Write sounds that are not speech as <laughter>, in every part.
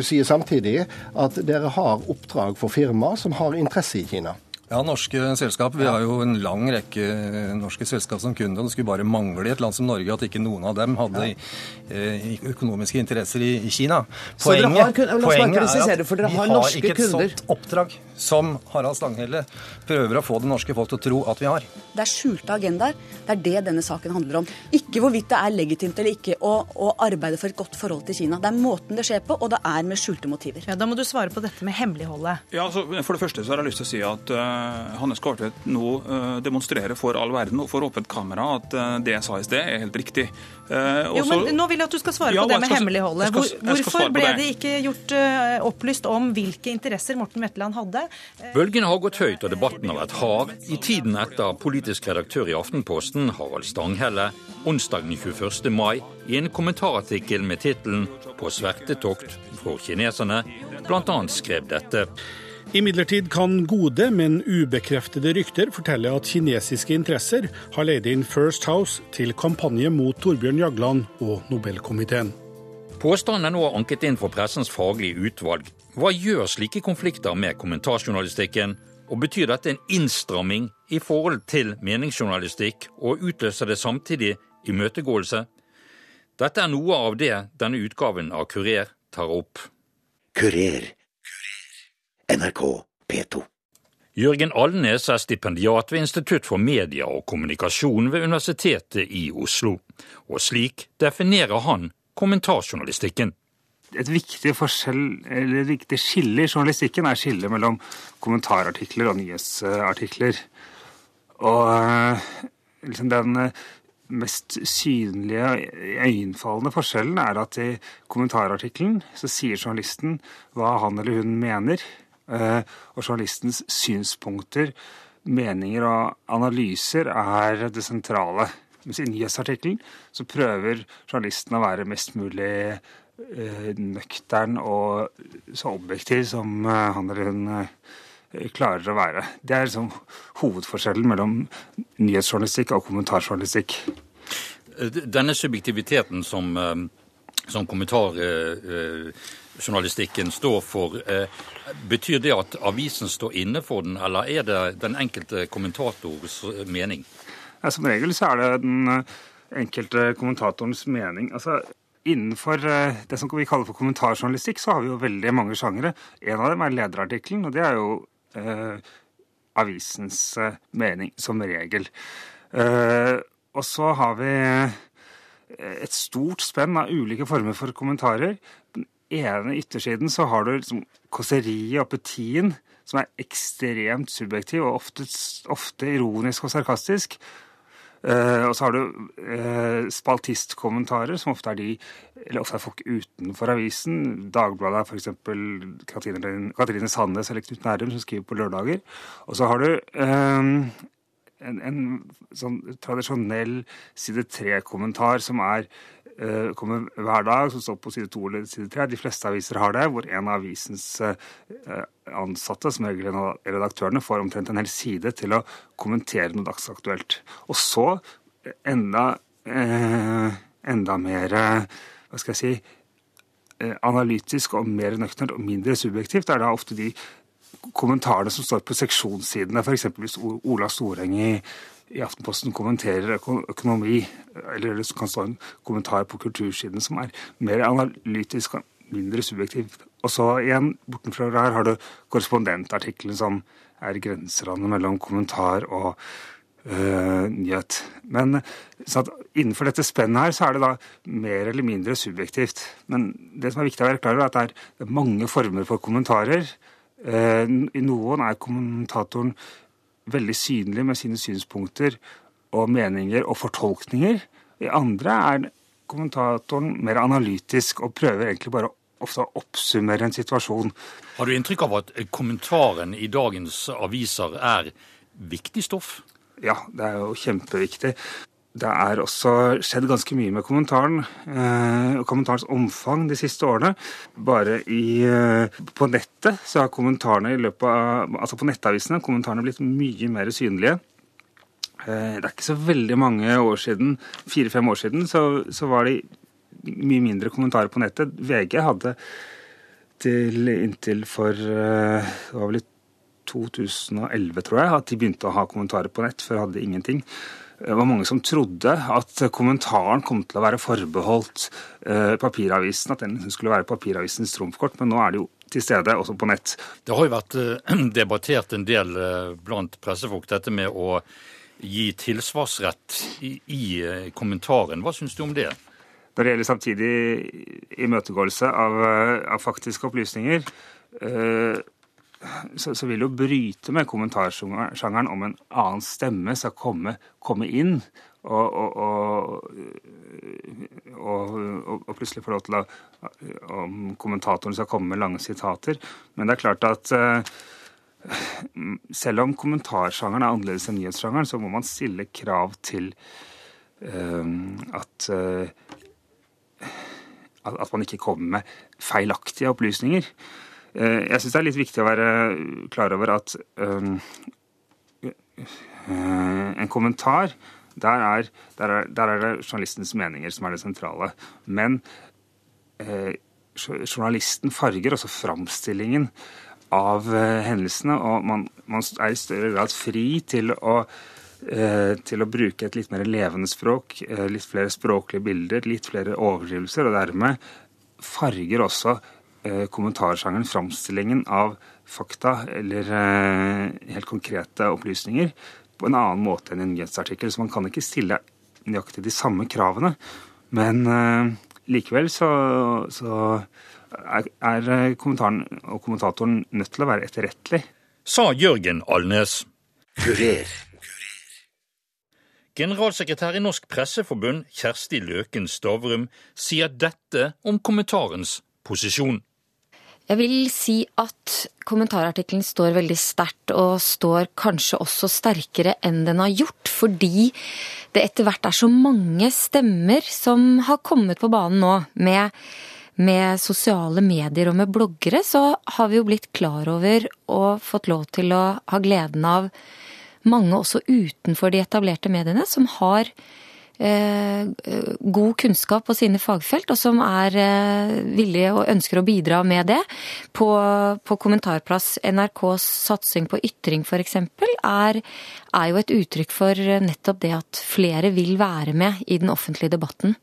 du sier samtidig at dere har oppdrag for firmaer som har interesse i Kina. Ja, norske selskap. Vi har jo en lang rekke norske selskap som kunde. Det skulle bare mangle i et land som Norge at ikke noen av dem hadde eh, økonomiske interesser i, Kina. Poenget, poenget er at vi har ikke et sånt oppdrag som Harald Stanghelle prøver å få det norske folk til å tro at vi har. Det er skjulte agendaer. Det er det denne saken handler om. Ikke hvorvidt det er legitimt eller ikke å, å, arbeide for et godt forhold til Kina. Det er måten det skjer på, og det er med skjulte motiver. Ja, Da må du svare på dette med hemmeligholdet. Ja, altså, For det første så har jeg lyst til å si at uh, Hannes Kartvedt nå uh, demonstrerer for all verden og for åpent kamera at uh, det jeg sa i sted, er helt riktig. jo, men Nå vil jeg at du skal svare ja, på det med hemmeligholdet. Hvor, hvorfor ble det ikke gjort opplyst om hvilke interesser Morten Wetland hadde? Bølgene har gått høyt, og debatten har vært hard i tiden etter politisk redaktør i Aftenposten, Harald Stanghelle, onsdag den 21. mai i en kommentarartikkel med tittelen 'På svertetokt for kineserne' bl.a. skrev dette. Imidlertid kan gode, men ubekreftede rykter fortelle at kinesiske interesser har leid inn First House til kampanje mot Torbjørn Jagland og Nobelkomiteen. Påstanden er nå anket inn for pressens faglige utvalg. Hva gjør slike konflikter med kommentarjournalistikken, og betyr dette en innstramming i forhold til meningsjournalistikk, og utløser det samtidig imøtegåelse? Dette er noe av det denne utgaven av Kurer tar opp. Kurer. NRK P2. Jørgen Alnes er stipendiat ved Institutt for media og kommunikasjon ved Universitetet i Oslo, og slik definerer han kommentarjournalistikken. Et viktig, forskjell, eller viktig skille i journalistikken er skillet mellom kommentarartikler og nyhetsartikler. Og eh, liksom den eh, mest synlige, øyenfallende forskjellen er at i kommentarartikkelen så sier journalisten hva han eller hun mener. Eh, og journalistens synspunkter, meninger og analyser er det sentrale. Mens i nyhetsartikkelen så prøver journalisten å være mest mulig eh, nøktern og så objektiv som eh, han eller hun klarer å være. Det er liksom hovedforskjellen mellom nyhetsjournalistikk og kommentarjournalistikk. Denne subjektiviteten som, som kommentarjournalistikken står for, betyr det at avisen står inne for den, eller er det den enkelte kommentators mening? Som regel så er det den eh, enkelte kommentatorens mening. Altså, Innenfor eh, det som vi kaller for kommentarjournalistikk, så har vi jo veldig mange sjangere. En av dem er lederartikkelen, og det er jo eh, avisens eh, mening, som regel. Eh, og så har vi eh, et stort spenn av ulike former for kommentarer. Den ene yttersiden så har du liksom kåseriet og apetien, som er ekstremt subjektiv og ofte, ofte ironisk og sarkastisk. Uh, og så har du uh, spaltistkommentarer, som ofte er de eller ofte er folk utenfor avisen. Dagbladet er f.eks. Katrine, Katrine Sandnes eller Knut Nærum som skriver på lørdager. Og så har du um, en, en, sånn tradisjonell side tre-kommentar som er uh, kommer hver dag, som står på side to eller side tre. De fleste aviser har det, hvor en av avisens ansatte, som regel redaktørene, får omtrent en hel side til å kommentere noe dagsaktuelt. Og så enda, eh, enda mer hva skal jeg si, eh, analytisk og mer nøkternt og mindre subjektivt er da ofte de kommentarene som står på seksjonssidene. F.eks. hvis Ola Storeng i, i Aftenposten kommenterer økonomi, eller det kan stå en kommentar på kultursiden som er mer analytisk og mindre subjektivt. Og så igjen, bortenfra her har du korrespondentartikkelen som er grenselandet mellom kommentar og øh, nyhet. Men innenfor dette spennet her så er det da mer eller mindre subjektivt. Men det som er viktig å være klar over, er at det er mange former for kommentarer. I noen er kommentatoren veldig synlig med sine synspunkter og meninger og fortolkninger. I andre er kommentatoren mer analytisk og prøver egentlig bare å oppsummere en situasjon. Har du inntrykk av at kommentaren i dagens aviser er viktig stoff? Ja, det er jo kjempeviktig. Det er også skjedd ganske mye med kommentaren eh, og kommentarens omfang de siste årene. Bare i, eh, på nettet så har kommentarene i løpet av, altså på nettavisene kommentarene blitt mye mer synlige. Eh, det er ikke så veldig mange år siden, fire-fem år siden, så, så var det mye mindre kommentarer på nettet. VG hadde inntil, inntil for Det var vel i 2011, tror jeg, at de begynte å ha kommentarer på nett. Før hadde de ingenting. Det var mange som trodde at kommentaren kom til å være forbeholdt eh, papiravisen, at den skulle være papiravisens trumfkort, men nå er det jo til stede også på nett. Det har jo vært eh, <clears throat> debattert en del eh, blant pressefolk, dette med å gi tilsvarsrett i, i kommentaren. Hva syns du om det? Når det gjelder samtidig imøtegåelse av, av faktiske opplysninger, så, så, vil jo bryte med kommentarsjangeren om en annen stemme skal komme, komme inn og, og, og, og, plutselig få lov til å Om kommentatoren skal komme med lange sitater. Men det er klart at uh, selv om kommentarsjangeren er annerledes enn nyhetssjangeren, så må man stille krav til uh, at uh, at man ikke kommer med feilaktige opplysninger. Eh, jeg syns det er litt viktig å være klar over at um, en kommentar der er, der, er, der er, det journalistens meninger som er det sentrale. Men eh, journalisten farger også framstillingen av eh, hendelsene, og man, man, er i større grad fri til å, eh, til å bruke et litt mer levende språk, eh, litt flere språklige bilder, litt flere overdrivelser, og dermed farger også Eh, kommentarsjangeren, framstillingen av fakta eller eh, helt konkrete opplysninger på en annen måte enn en nyhetsartikkel. Så man kan ikke stille nøyaktig de samme kravene. Men uh, likevel så, så er, er, kommentaren og kommentatoren nødt til å være etterrettelig. Sa Jørgen Alnes. Kurer. Generalsekretær i Norsk Presseforbund, Kjersti Løken Stavrum, sier dette om kommentarens posisjon. Jeg vil si at kommentarartikkelen står veldig sterkt, og står kanskje også sterkere enn den har gjort, fordi det etter hvert er så mange stemmer som har kommet på banen nå. Med, med sosiale medier og med bloggere, så har vi jo blitt klar over og fått lov til å ha gleden av mange også utenfor de etablerte mediene som har god kunnskap på sine fagfelt, og som er eh, villige og ønsker å bidra med det. På, på kommentarplass NRKs satsing på ytring f.eks. Er, er jo et uttrykk for nettopp det at flere vil være med i den offentlige debatten.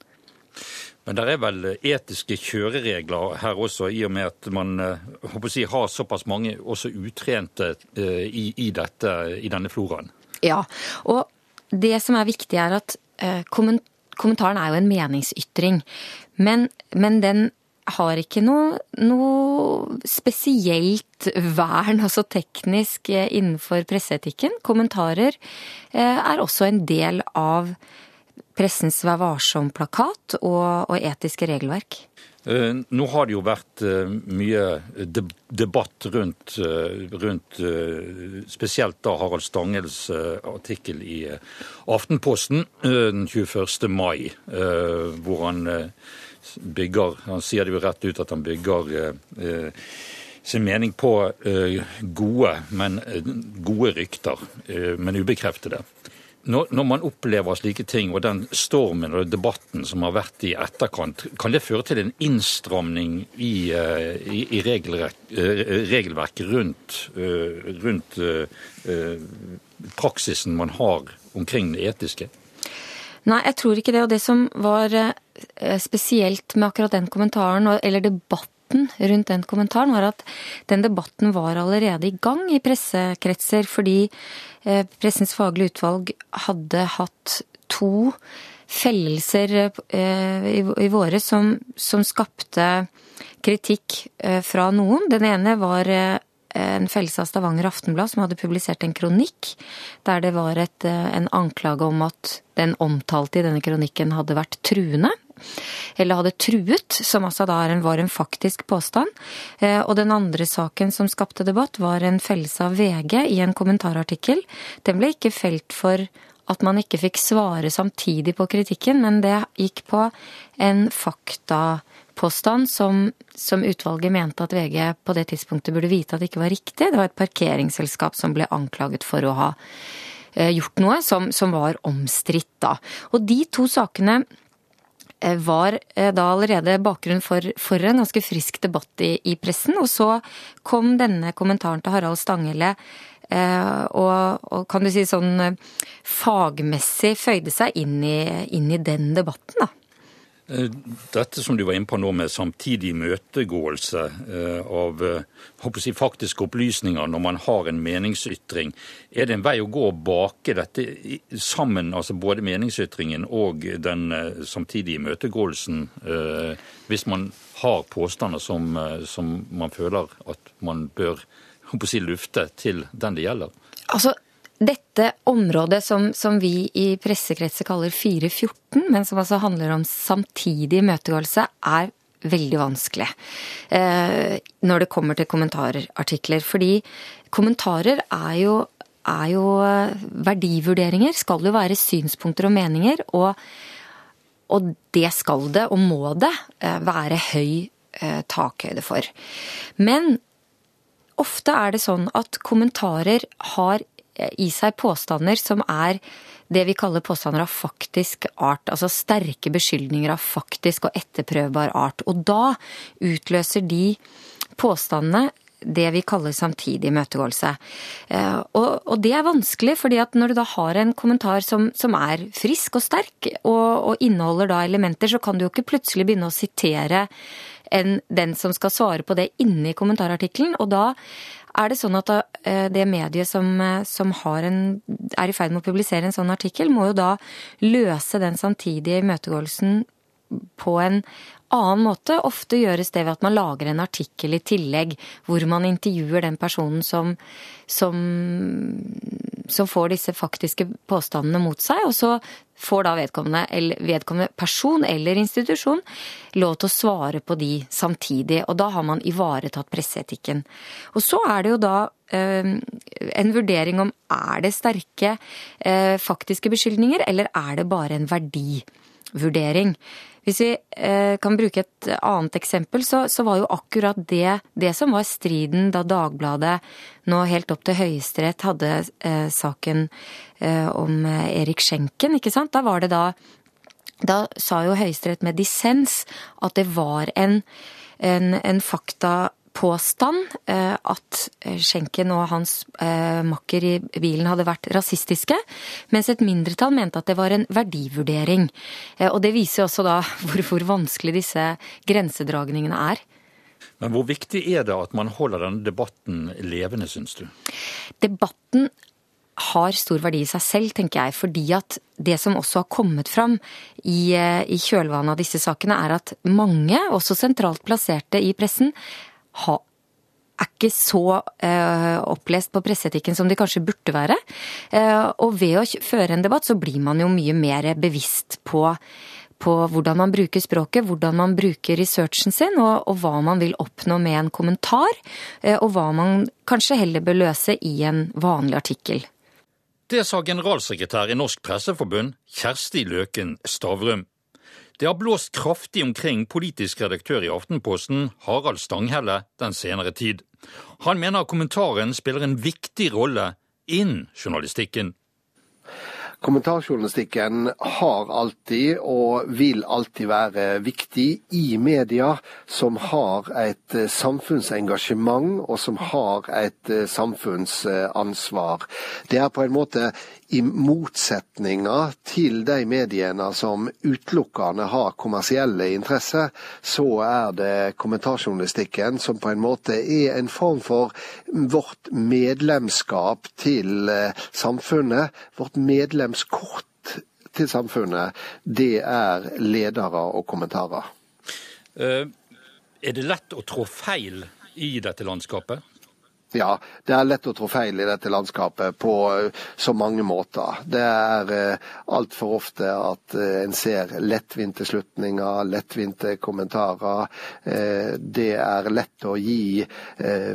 Men det er vel etiske kjøreregler her også, i og med at man eh, si, har såpass mange også utrente i, i, dette, i denne floraen? Ja, og det som er viktig er at Eh, kommentaren er jo en meningsytring, men, men den har ikke noe, noe, spesielt vern, altså teknisk, eh, innenfor presseetikken. Kommentarer eh, er også en del av pressens Vær varsom-plakat og, og etiske regelverk. Eh, nå har det jo vært eh, mye debatt rundt, eh, rundt spesielt da Harald Stangels artikkel i Aftenposten den 21. mai, hvor han bygger Han sier det jo rett ut at han bygger sin mening på gode, men gode rykter, men ubekreftede. Når, når, man opplever slike ting, og den stormen og debatten som har vært i etterkant, kan det føre til en innstramning i, eh, i, i eh, regelverket rundt, eh, rundt praksisen man har omkring det etiske? Nei, jeg tror ikke det. Og det som var spesielt med akkurat den kommentaren, eller debatten debatten rundt den kommentaren var at den debatten var allerede i gang i pressekretser, fordi eh, Pressens faglige utvalg hadde hatt to fellelser eh, i våre som, som skapte kritikk eh, fra noen. Den ene var en fellelse av Stavanger Aftenblad som hadde publisert en kronikk der det var et, en anklage om at den omtalte i denne kronikken hadde vært truende eller hadde truet, som altså da var en faktisk påstand. Eh, og den andre saken som skapte debatt, var en fellelse av VG i en kommentarartikkel. Den ble ikke felt for at man ikke fikk svare samtidig på kritikken, men det gikk på en faktapåstand som, som utvalget mente at VG på det tidspunktet burde vite at det ikke var riktig. Det var et parkeringsselskap som ble anklaget for å ha eh, gjort noe som, som var omstridt da. Og de to sakene var da allerede bakgrunn for, for en ganske frisk debatt i, i, pressen. Og så kom denne kommentaren til Harald Stanghelle og, og, kan du si sånn fagmessig føyde seg inn i, inn i den debatten, da. Eh, dette som du var inne på nå med samtidig møtegåelse eh, av eh, si, faktiske opplysninger når man har en meningsytring, er det en vei å gå å bake dette sammen, altså både meningsytringen og den samtidige møtegåelsen, hvis man har påstander som, som man føler at man bør si, lufte til den det gjelder? Altså, dette området som, som, vi i pressekretser kaller 414, men som altså handler om samtidig imøtegåelse, er veldig vanskelig eh, når det kommer til kommentarartikler. Fordi kommentarer er jo, er jo eh, verdivurderinger, skal jo være synspunkter og meninger. Og, og det skal det, og må det, eh, være høy eh, takhøyde for. Men ofte er det sånn at kommentarer har i seg påstander som er det vi kaller påstander av faktisk art. Altså sterke beskyldninger av faktisk og etterprøvbar art. Og da utløser de påstandene det vi kaller samtidig imøtegåelse. Eh, og, og, det er vanskelig, fordi at når du da har en kommentar som, som er frisk og sterk, og, og, inneholder da elementer, så kan du jo ikke plutselig begynne å sitere en, den som skal svare på det inni kommentarartikkelen. Og da er det sånn at eh, det mediet som, eh, som en, er i ferd med å publisere en sånn artikkel, må jo da løse den samtidige imøtegåelsen på en annen måte. Ofte gjøres det ved at man lager en artikkel i tillegg, hvor man intervjuer den personen som, som, som får disse faktiske påstandene mot seg, og så får da vedkommende, vedkommende person eller institusjon lov til å svare på de samtidig. Og da har man ivaretatt presseetikken. Og så er det jo da øh, en vurdering om er det sterke øh, faktiske beskyldninger, eller er det bare en verdivurdering. Hvis vi eh, kan bruke et annet eksempel, så, så var jo akkurat det det som var striden da Dagbladet nå helt opp til Høyesterett hadde eh, saken eh, om Erik Schenken, ikke sant. Da var det da Da sa jo Høyesterett med dissens at det var en, en, en fakta påstand eh, at eh, Schenken og hans eh, makker i bilen hadde vært rasistiske, mens et mindretall mente at det var en verdivurdering. Og det viser også da <laughs> hvor, hvor vanskelig disse grensedragningene er. Men hvor viktig er det at man holder denne debatten levende, syns du? Debatten har stor verdi i seg selv, tenker jeg. Fordi at det som også har kommet fram i, i kjølvannet av disse sakene, er at mange, også sentralt plasserte i pressen, ha, er ikke så eh, opplest på presseetikken som de kanskje burde være. Eh, og ved å føre en debatt, så blir man jo mye mer bevisst på, på hvordan man bruker språket, hvordan man bruker researchen sin, og, og hva man vil oppnå med en kommentar. Eh, og hva man kanskje heller bør løse i en vanlig artikkel. Det sa generalsekretær i Norsk Presseforbund, Kjersti Løken Stavrum. Det har blåst kraftig omkring politisk redaktør i Aftenposten, Harald Stanghelle, den senere tid. Han mener kommentaren spiller en viktig rolle innen journalistikken. Kommentarjournalistikken har alltid og vil alltid være viktig i media som har et eh, samfunnsengasjement og som har et eh, samfunnsansvar. Det er på en måte i motsetninger til de mediene som utelukkende har kommersielle interesser, så er det kommentarjournalistikken som på en måte er en form for vårt medlemskap til eh, samfunnet. Vårt medlemskort til samfunnet, det er ledere og kommentarer. Uh, er det lett å trå feil i dette landskapet? Ja, det er lett å trå feil i dette landskapet på eh, så mange måter. Det er eh, altfor ofte at eh, en ser lettvinte slutninger, lettvinte kommentarer. Det er lett å gi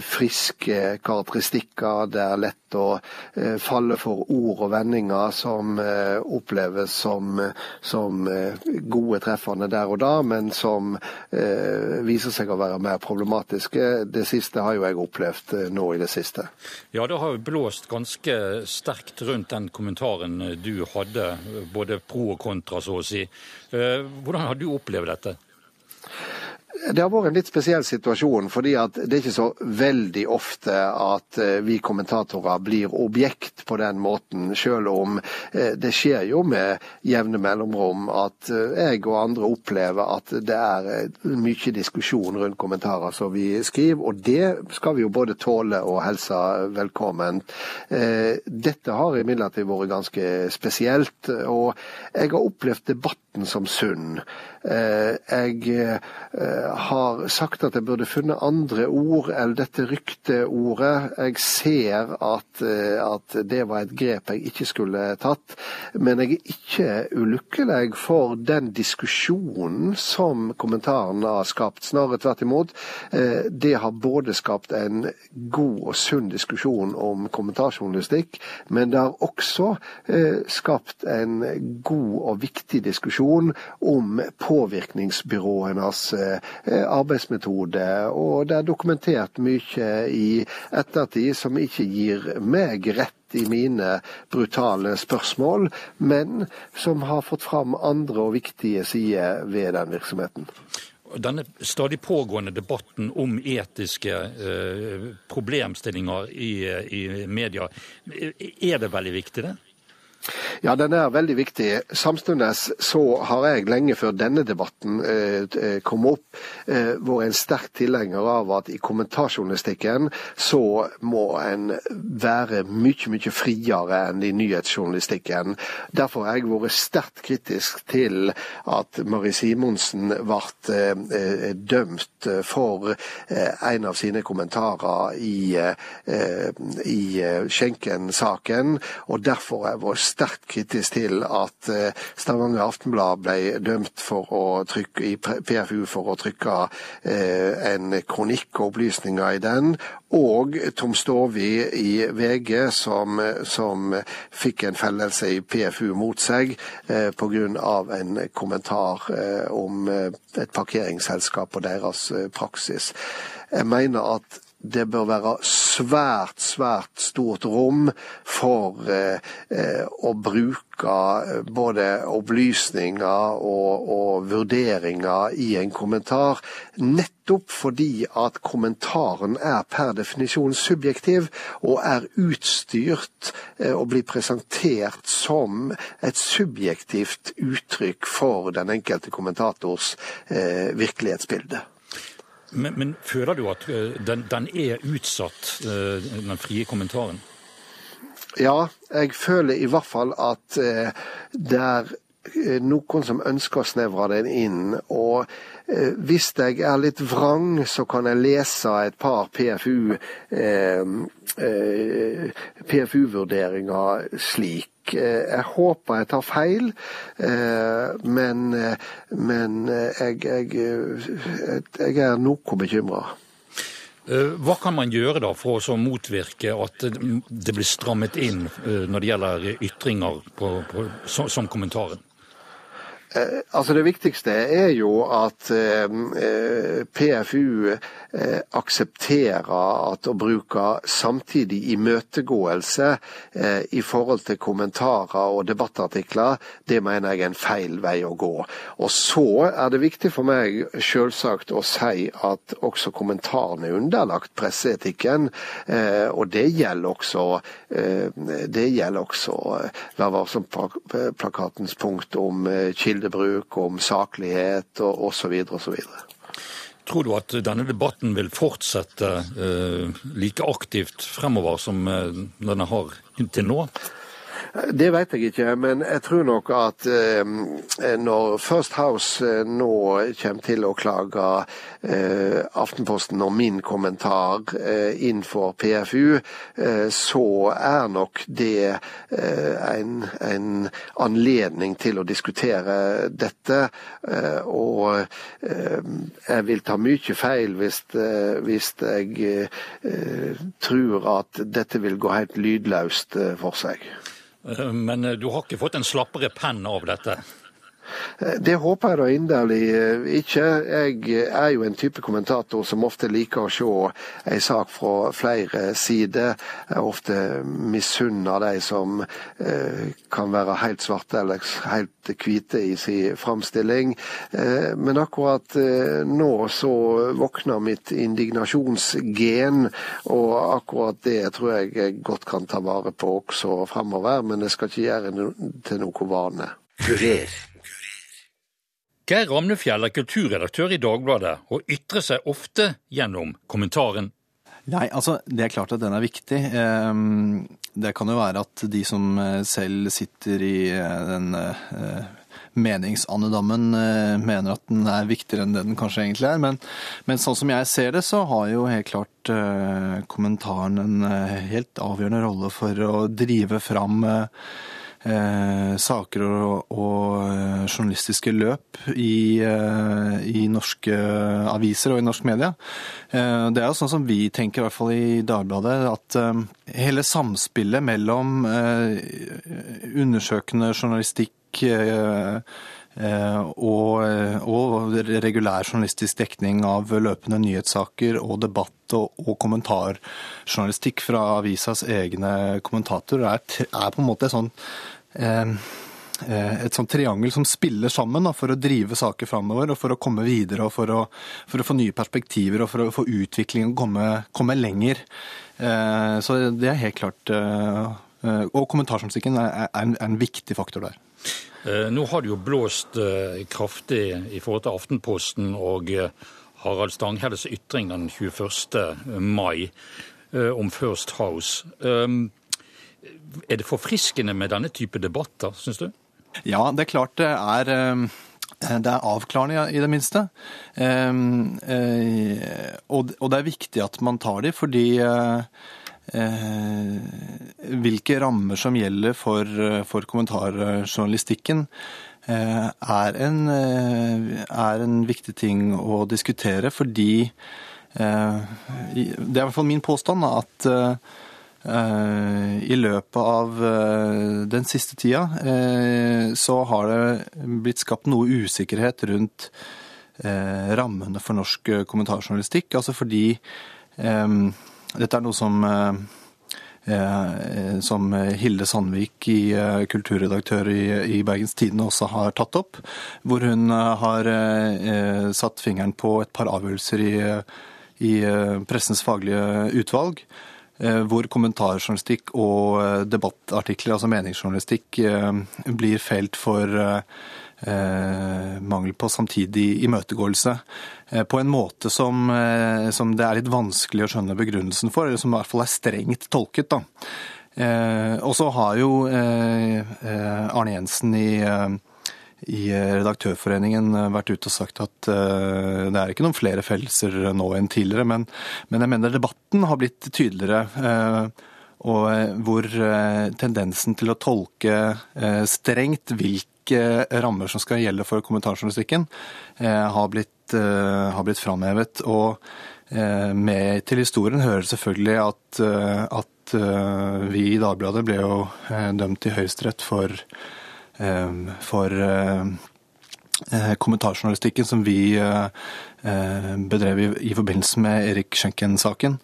friske karakteristikker. Det er lett å falle for ord og vendinger som oppleves som, som gode treffende der og da, men som viser seg å være mer problematiske. Det siste har jo jeg opplevd nå i det siste. Ja, det har jo blåst ganske sterkt rundt den kommentaren du hadde, både pro og kontra, så å si. Hvordan har du opplevd dette? Det har vært en litt spesiell situasjon, fordi det er ikke så veldig ofte at eh, vi kommentatorer blir objekt på den måten, selv om eh, det skjer jo med jevne mellomrom at eh, jeg og andre opplever at det er mye diskusjon rundt kommentarer som vi skriver, og det skal vi jo både tåle og helse velkommen. Dette har imidlertid vært ganske spesielt, og jeg har opplevd debatten som sunn. Jeg har sagt at jeg burde funnet andre ord enn dette rykteordet. Jeg ser at, eh, at, det var et grep jeg ikke skulle tatt. Men jeg er ikke ulykkelig for den diskusjonen som kommentaren har skapt. Snarere tvert imot. Eh, det har både skapt en god og sunn diskusjon om kommentarjournalistikk, men det har også eh, skapt en god og viktig diskusjon om påvirkningsbyråenes arbeidsmetode. Og det er dokumentert mye i ettertid som ikke gir meg rett i mine brutale spørsmål, men som har fått fram andre og viktige sider ved den virksomheten. Denne stadig pågående debatten om etiske eh, problemstillinger i, i media, er det veldig viktig, det? Ja, den er veldig viktig. Samtidig så har jeg lenge før denne debatten eh, eh, kom opp, eh, vært en sterk tilhenger av at i kommentarjournalistikken så må en være mye, mye friere enn i nyhetsjournalistikken. Derfor har jeg vært sterkt kritisk til at Marie Simonsen ble eh, eh, dømt for eh, en av sine kommentarer i, i Schenken-saken, og derfor har jeg vært sterkt kritisk til at eh, Stavanger Aftenblad ble dømt for å trykke, i PFU for å trykke eh, en kronikk og opplysninger i den, og Tom Stovi i VG som, som fikk en fellelse i PFU mot seg eh, pga. en kommentar eh, om eh, et parkeringsselskap og deres eh, praksis. Jeg mener at det bør være svært, svært stort rom for eh, å bruke eh, både opplysninger og, og, vurderinger i en kommentar, nettopp fordi at kommentaren er per definisjon subjektiv og er utstyrt eh, og blir presentert som et subjektivt uttrykk for den enkelte kommentators eh, virkelighetsbilde. Men, men føler du at eh, den, den, er utsatt, eh, den frie kommentaren? Ja, jeg føler i hvert fall at eh, det er noen som ønsker å snevre den inn. Og hvis jeg er litt vrang, så kan jeg lese et par PFU, PFU-vurderinger slik. Eh, jeg håper jeg tar feil, eh, men, eh, men jeg, jeg, jeg, er noe bekymra. Hva kan man gjøre da for å motvirke at det blir strammet inn når det gjelder ytringer på, på, som kommentaren? Eh, altså Det viktigste er jo at eh, eh PFU aksepterer at å bruke samtidig imøtegåelse i forhold til kommentarer og debattartikler, det mener jeg er en feil vei å gå. Og Så er det viktig for meg selvsagt å si at også kommentarene er underlagt presseetikken. Og det gjelder også, det gjelder også Vær varsom-plakatens punkt om kilder kildebruk, om saklighet og osv. osv. Tror du at denne debatten vil fortsette eh, like aktivt fremover som eh, den har til nå? Det vet jeg ikke, men jeg tror nok at eh, når First House eh, nå kommer til å klage eh, Aftenposten og min kommentar inn for PFU, så er nok det en, en, anledning til å diskutere dette. og jeg vil ta mye feil hvis, hvis jeg tror at dette vil gå helt lydløst for seg. Eh, men eh, du har ikke fått en slappere penn av dette? Det håper jeg da inderlig ikke. Jeg er jo en type kommentator som ofte liker å se en sak fra flere sider. Jeg ofte misunner de som kan være helt svarte eller helt hvite i sin framstilling. Men akkurat nå så våkner mitt indignasjonsgen, og akkurat det tror jeg jeg godt kan ta vare på også fremover. Men jeg skal ikke gjøre det til noe vane. Kurer. Geir Ramnefjell er kulturredaktør i Dagbladet, og ytrer seg ofte gjennom kommentaren. Nei, altså Det er klart at den er viktig. Ehm, det kan jo være at de som eh, selv sitter i eh, den eh, meningsandedammen mener at den er viktigere enn det den kanskje egentlig er. Men, men, sånn som jeg ser det, så har jo helt klart kommentaren en helt avgjørende rolle for å drive fram eh, saker og, og, eh, journalistiske løp i, eh, i, norske aviser og i norsk media. Eh, det er jo sånn som vi tenker, i hvert fall i Dagbladet, at eh, hele samspillet mellom eh, undersøkende journalistikk og, og, regulær journalistisk dekning av løpende nyhetssaker og debatt og, og kommentarjournalistikk fra avisas egne kommentatorer er, er, på en måte sånn Eh, eh, et sånt triangel som spiller sammen da, for å drive saker framover og for å komme videre og for å, for å, få nye perspektiver og for å få utviklingen komme, komme lenger. Eh, så det er helt klart Og kommentarjournalistikken er, er, en viktig faktor der. Nå har det jo blåst kraftig i forhold til Aftenposten og Harald Stanghelles ytring den 21. mai om First House. Er det forfriskende med denne type debatter, syns du? Ja, det er klart det er eh, det er avklarende, i det minste. Eh, eh, og det er viktig at man tar de, fordi hvilke rammer som gjelder for, for kommentarjournalistikken, er en, er en, viktig ting å diskutere. Fordi Det er i hvert fall min påstand at Eh, I løpet av eh, den siste tida eh, så har det blitt skapt noe usikkerhet rundt rammene for norsk kommentarjournalistikk. Altså fordi dette er noe som som Hilde Sandvik, kulturredaktør i Bergens Tidende, også har tatt opp. Hvor hun har satt fingeren på et par avgjørelser i, i pressens faglige utvalg Eh, hvor kommentarjournalistikk og eh, debattartikler, altså meningsjournalistikk, eh, blir felt for mangel på samtidig imøtegåelse. På en måte som, som, det er litt vanskelig å skjønne begrunnelsen for, eller som i hvert fall er strengt tolket. Da. Og så har jo Arne Jensen i i eh, Redaktørforeningen eh, vært ute og sagt at uh, det er ikke noen flere fellelser nå enn tidligere, men, men, jeg mener debatten har blitt tydeligere. Uh, og hvor uh, tendensen til å tolke strengt hvilke rammer som skal gjelde for kommentarjournalistikken, har blitt, har blitt framhevet. Og med til historien hører selvfølgelig at, at vi i Dagbladet ble jo dømt i Høyesterett for for eh, eh, kommentarjournalistikken som vi eh, bedrev i, forbindelse med Erik Schenken-saken,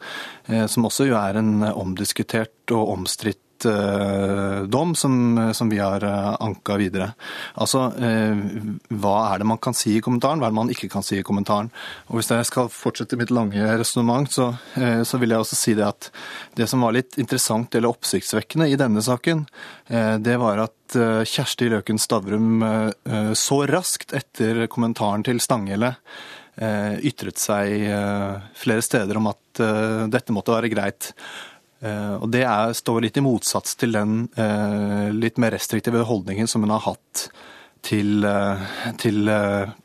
som også jo er en omdiskutert og omstridt Eh, dom som, som, vi har uh, anka videre. Altså, uh, hva er det man kan si i kommentaren, hva er det man ikke kan si i kommentaren? Og Hvis jeg skal fortsette mitt lange resonnement, så, så, vil jeg også si det at det som var litt interessant eller oppsiktsvekkende i denne saken, det var at Kjersti Løken Stavrum så raskt etter kommentaren til Stanghelle ytret seg flere steder om at dette måtte være greit. Eh, og Det er, står litt i motsats til den eh, litt mer restriktive holdningen som hun har hatt til, eh, til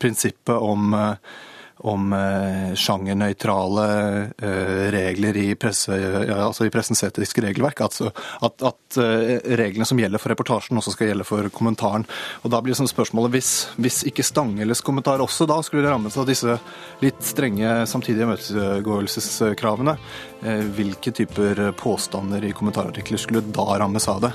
prinsippet om om eh, sjangernøytrale eh, regler i, presse, altså i pressens etiske regelverk. Altså at, at eh, reglene som gjelder for reportasjen, også skal gjelde for kommentaren. Og Da blir sånn spørsmålet hvis, hvis ikke Stangeles kommentar også da skulle rammes av disse litt strenge samtidige imøtegåelseskravene, hvilke typer påstander i kommentarartikler skulle da rammes av det?